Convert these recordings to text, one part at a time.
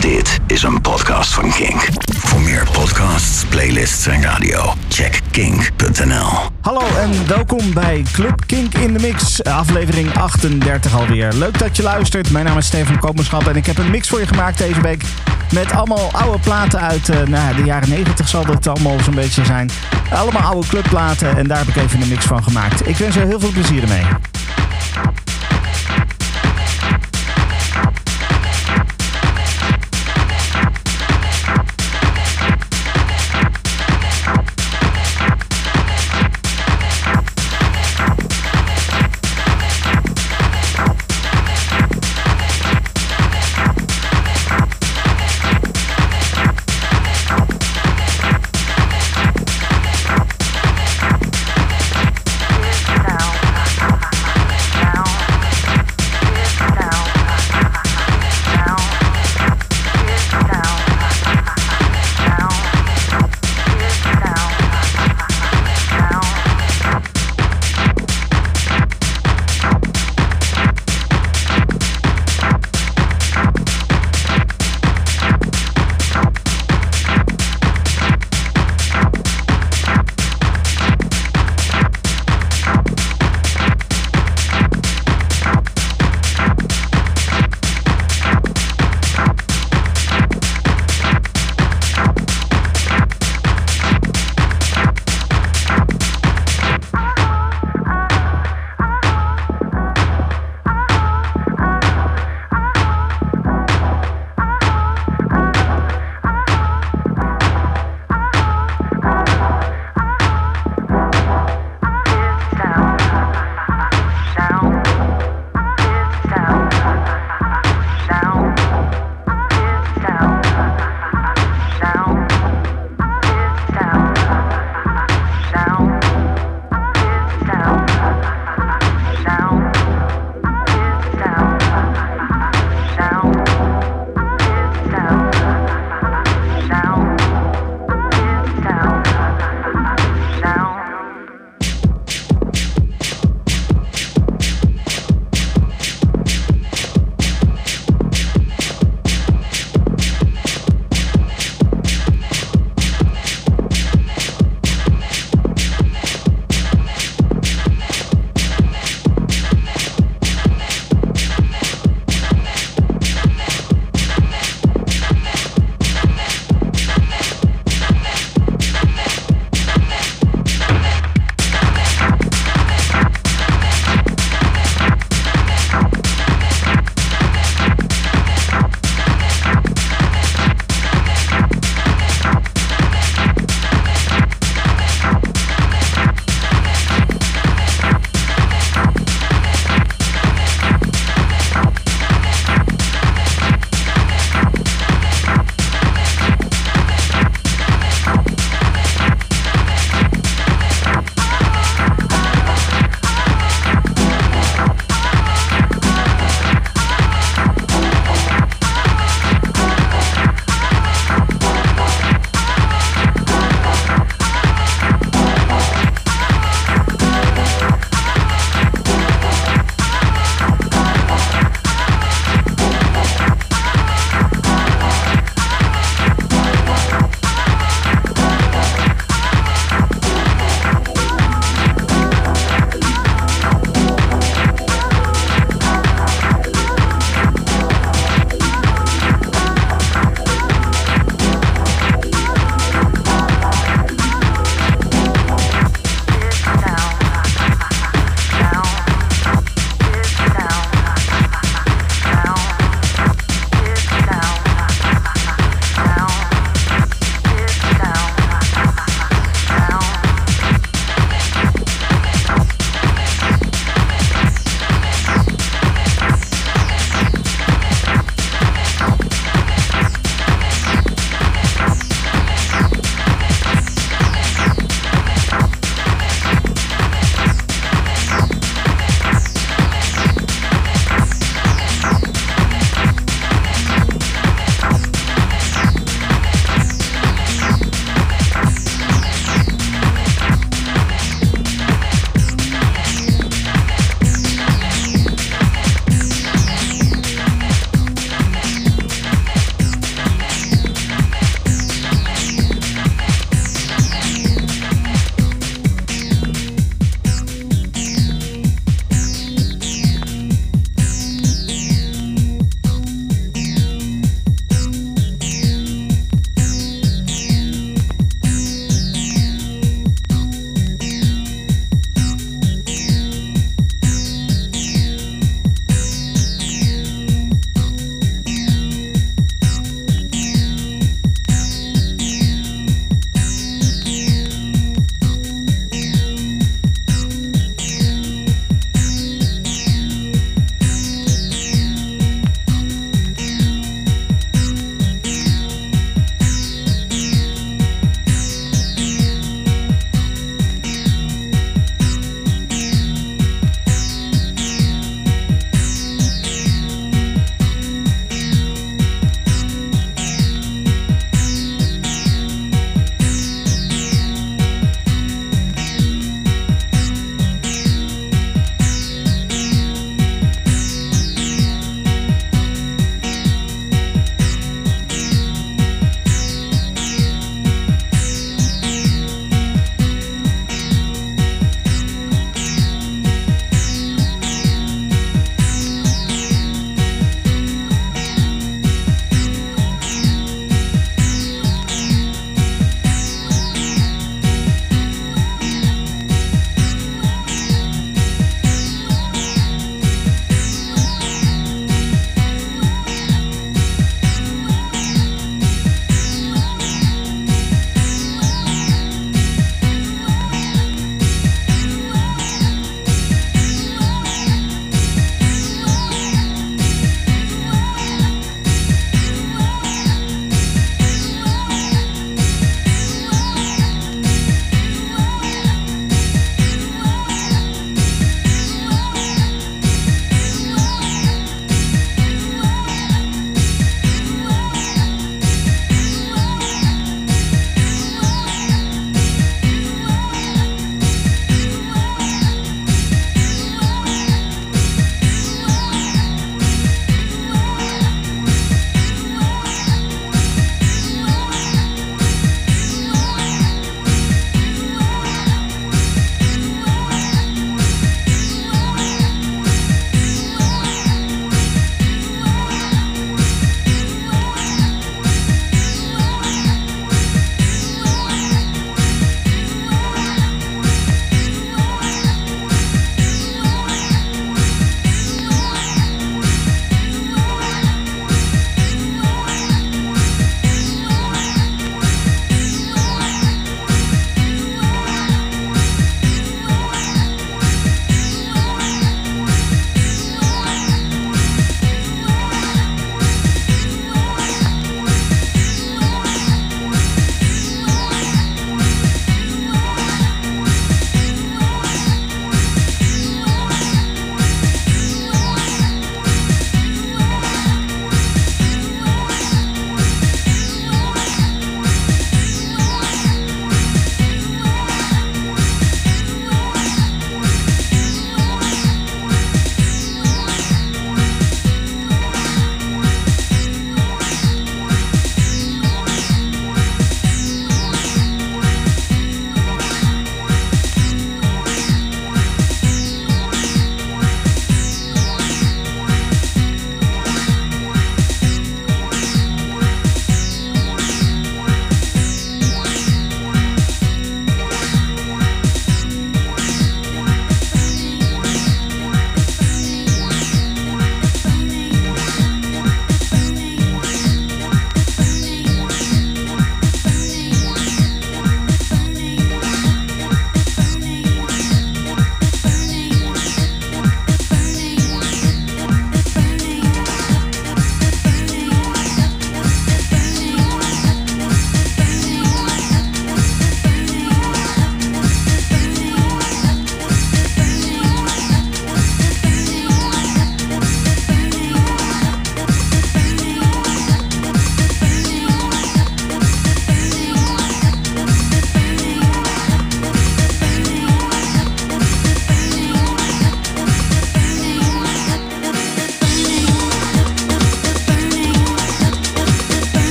Dit is een podcast van Kink. Voor meer podcasts, playlists en radio, check kink.nl. Hallo en welkom bij Club Kink in de Mix, aflevering 38 alweer. Leuk dat je luistert. Mijn naam is Stefan Koopmanschap en ik heb een mix voor je gemaakt deze week. Met allemaal oude platen uit uh, nou, de jaren 90 zal het allemaal zo'n beetje zijn. Allemaal oude clubplaten en daar heb ik even een mix van gemaakt. Ik wens je heel veel plezier ermee.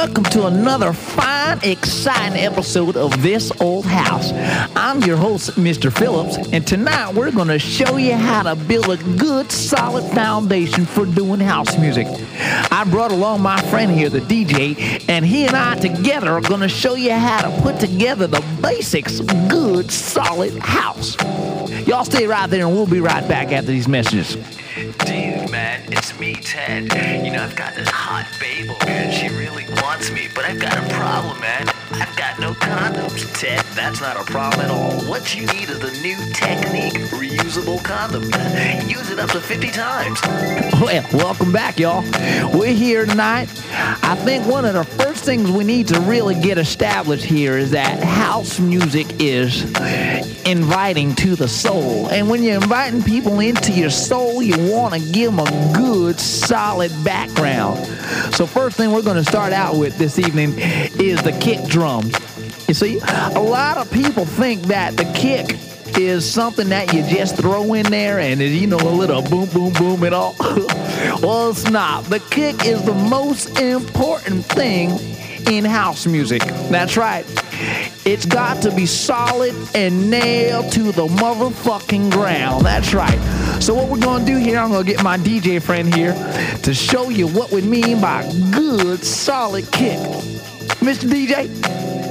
Welcome to another fine, exciting episode of This Old House. I'm your host, Mr. Phillips, and tonight we're going to show you how to build a good, solid foundation for doing house music. I brought along my friend here, the DJ, and he and I together are going to show you how to put together the basics good, solid house. Y'all stay right there, and we'll be right back after these messages. It's me, Ted. You know, I've got this hot babe and she really wants me, but I've got a problem, man. I've got no condoms, Ted. That's not a problem at all. What you need is the new Technique reusable condom. Use it up to 50 times. Well, welcome back, y'all. We're here tonight. I think one of the first things we need to really get established here is that house music is inviting to the soul. And when you're inviting people into your soul, you want to give them a good, solid background. So, first thing we're going to start out with this evening is the kick drum. You see, a lot of people think that the kick is something that you just throw in there and you know a little boom boom boom and all. Well it's not. The kick is the most important thing in house music. That's right. It's got to be solid and nailed to the motherfucking ground. That's right. So what we're gonna do here i'm gonna get my dj friend here to show you what we mean by good solid kick mr dj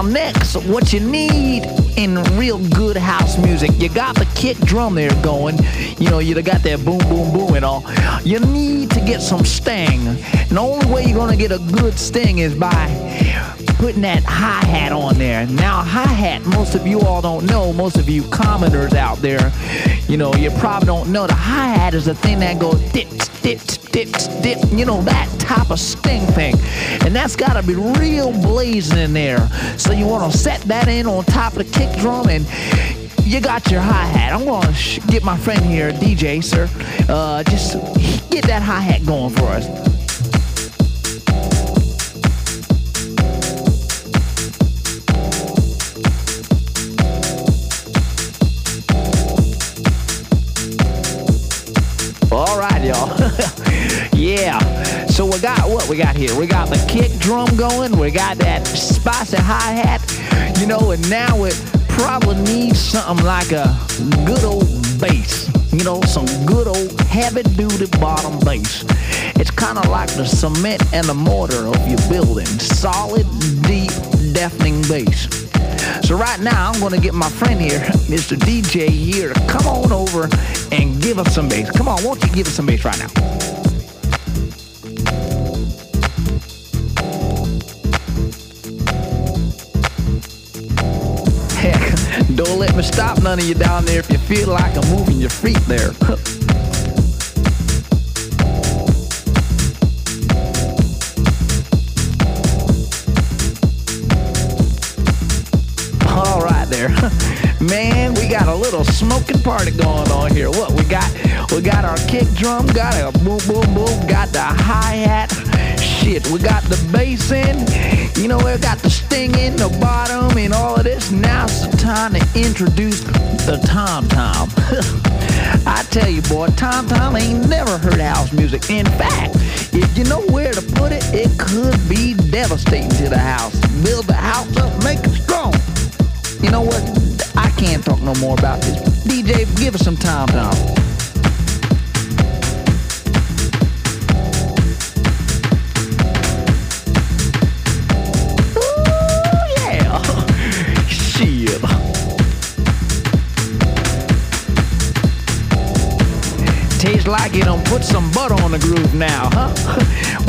Now, next, what you need in real good house music, you got the kick drum there going. You know, you got that boom, boom, boom and all. You need to get some sting. And the only way you're going to get a good sting is by putting that hi hat on there. Now, hi hat, most of you all don't know, most of you commoners out there, you know, you probably don't know the hi hat is the thing that goes dip, dip, dip, dip, you know, that type of sting thing. And that's got to be real blazing in there. So you want to set that in on top of the kick drum and you got your hi hat. I'm to sh- get my friend here, DJ, sir, uh, just get that hi hat going for us. All right, y'all. So we got what we got here? We got the kick drum going. We got that spicy hi hat. You know, and now it probably needs something like a good old bass. You know, some good old heavy duty bottom bass. It's kind of like the cement and the mortar of your building. Solid, deep, deafening bass. So right now, I'm going to get my friend here, Mr. DJ here, to come on over and give us some bass. Come on, won't you give us some bass right now? Don't let me stop none of you down there if you feel like I'm moving your feet there. All right there. Man, we got a little smoking party going on here. What we got? We got our kick drum, got a boom boom boom, got the hi-hat. Shit, we got the bass in. You know, we got the sting in the bottom and all of this. Now it's the time to introduce the tom tom. I tell you, boy, tom tom ain't never heard house music. In fact, if you know where to put it, it could be devastating to the house. Build the house up, make it strong. You know what? I can't talk no more about this. DJ, give us some Tom Tom. Like you don't put some butter on the groove now, huh?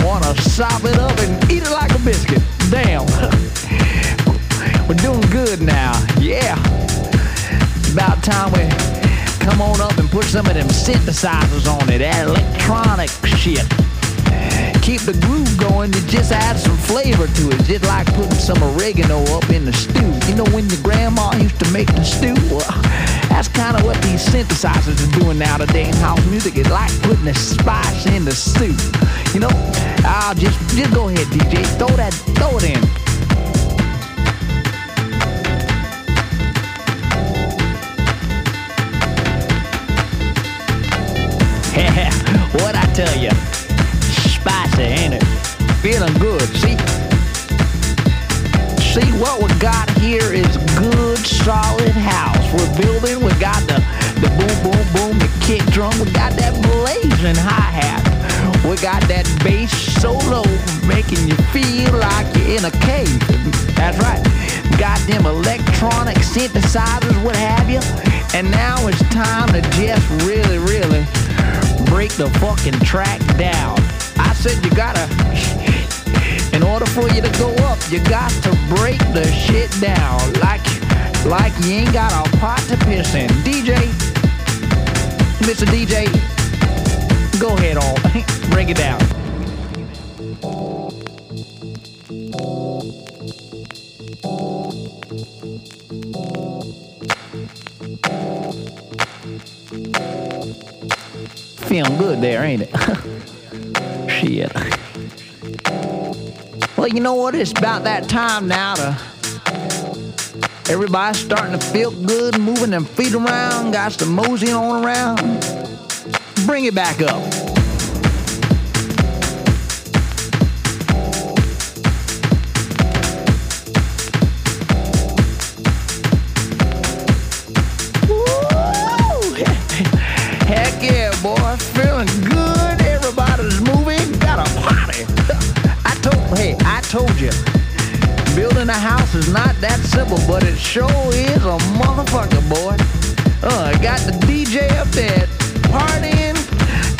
Wanna sop it up and eat it like a biscuit. Damn. We're doing good now. Yeah. About time we come on up and put some of them synthesizers on it. That electronic shit. Keep the groove going, you just add some flavor to it. Just like putting some oregano up in the stew. You know when your grandma used to make the stew? Well, that's kind of what these synthesizers are doing now today in house music. It's like putting a spice in the stew. You know, I'll just just go ahead, DJ. Throw that, throw it in. what I tell you? Feeling good, see? See, what we got here is good, solid house. We're building, we got the, the boom, boom, boom, the kick drum. We got that blazing hi-hat. We got that bass so low, making you feel like you're in a cave. That's right. Got them electronic synthesizers, what have you. And now it's time to just really, really break the fucking track down. I said you gotta, order for you to go up, you got to break the shit down. Like, like you ain't got a pot to piss in. DJ, Mr. DJ, go ahead, all, break it down. Feeling good there, ain't it? Shit. Well, you know what? It's about that time now to. Everybody's starting to feel good, moving them feet around, got some moseying on around. Bring it back up. Building a house is not that simple, but it sure is a motherfucker, boy. Uh, got the DJ up there partying.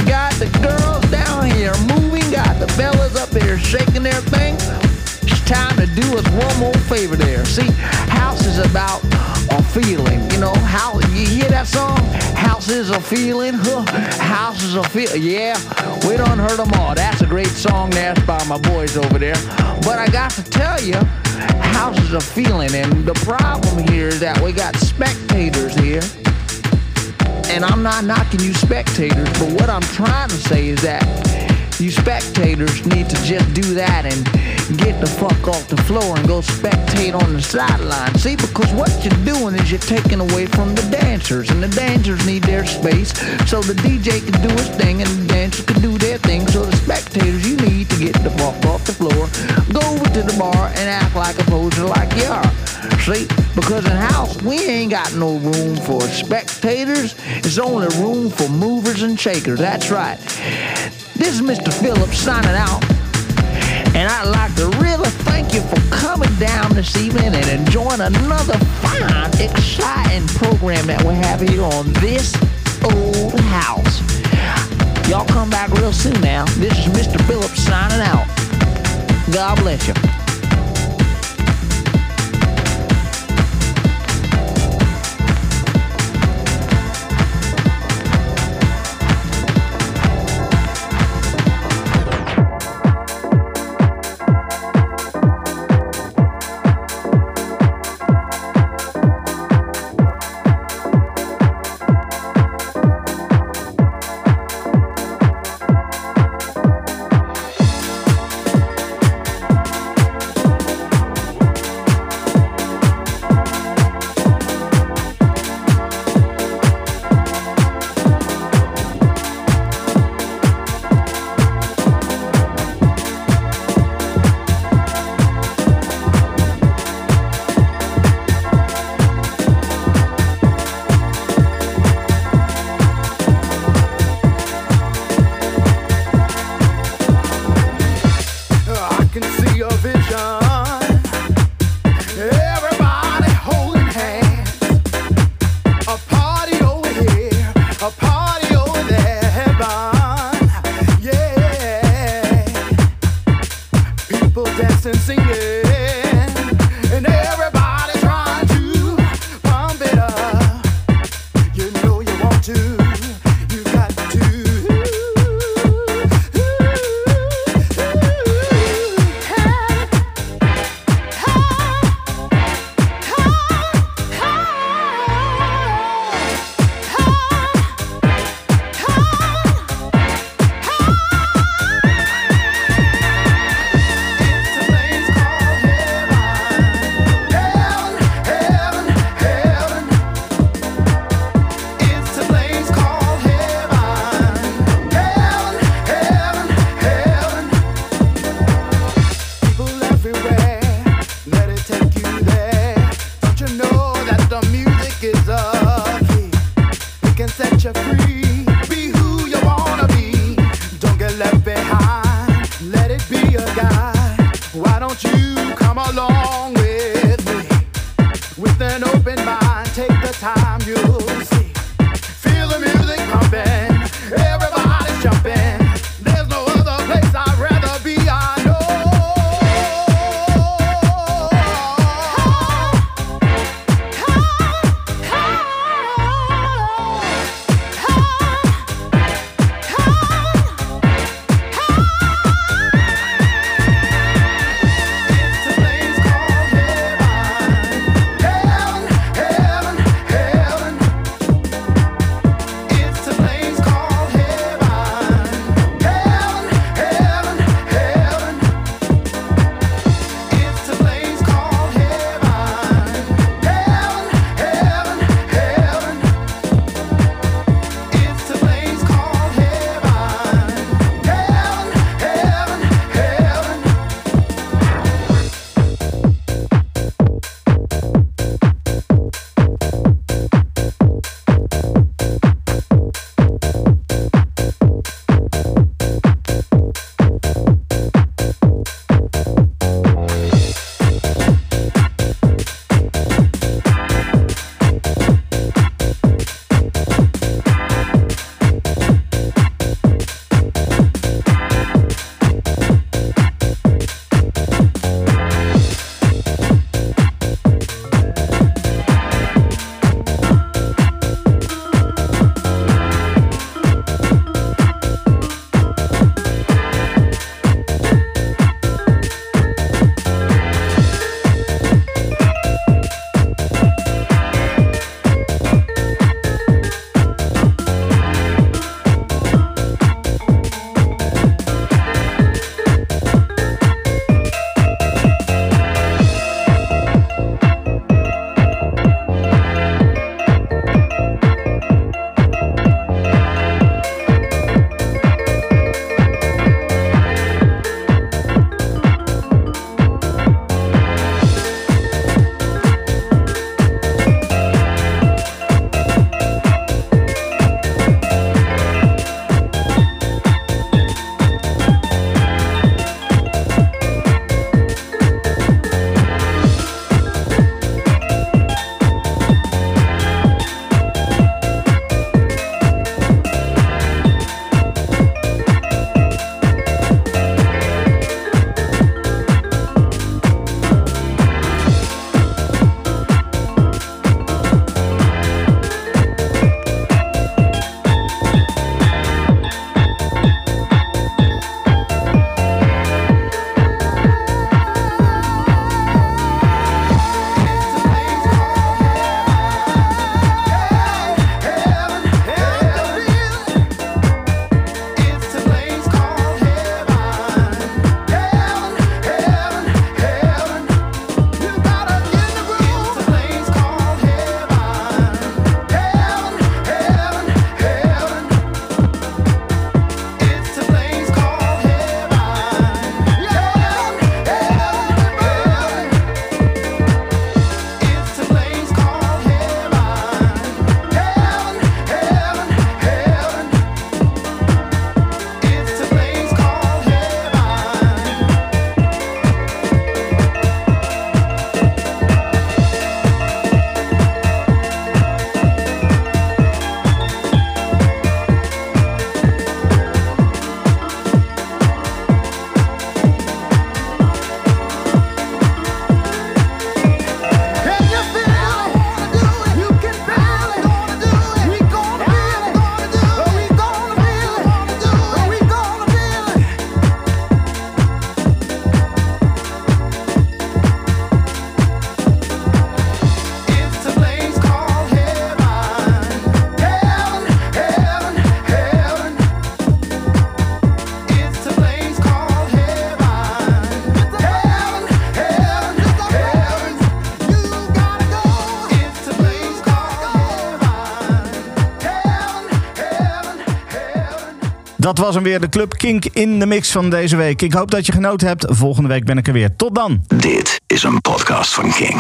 Got the girls down here moving. Got the fellas up there shaking their thing. It's time to do us one more favor there. See, house is about a feeling. You know, how you hear that song? House is a feeling. Huh? House is a feel. Yeah, we done heard them all. That's a great song there by my boys over there. But I got to tell you, house is a feeling, and the problem here is that we got spectators here. And I'm not knocking you spectators, but what I'm trying to say is that you spectators need to just do that and get the fuck off the floor and go spectate on the sideline. See, because what you're doing is you're taking away from the dancers, and the dancers need their space so the DJ can do his thing and the dancers can do their thing. So the spectators, you need to get the fuck off the floor, go over to the bar and act like a poser like you are. See, because in house we ain't got no room for spectators. It's only room for movers and shakers. That's right. This is Mr. Phillips signing out. And I'd like to really thank you for coming down this evening and enjoying another fine, exciting program that we have here on this old house. Y'all come back real soon now. This is Mr. Phillips signing out. God bless you. apart. Dat was hem weer, de Club Kink in de mix van deze week. Ik hoop dat je genoten hebt. Volgende week ben ik er weer. Tot dan. Dit is een podcast van Kink.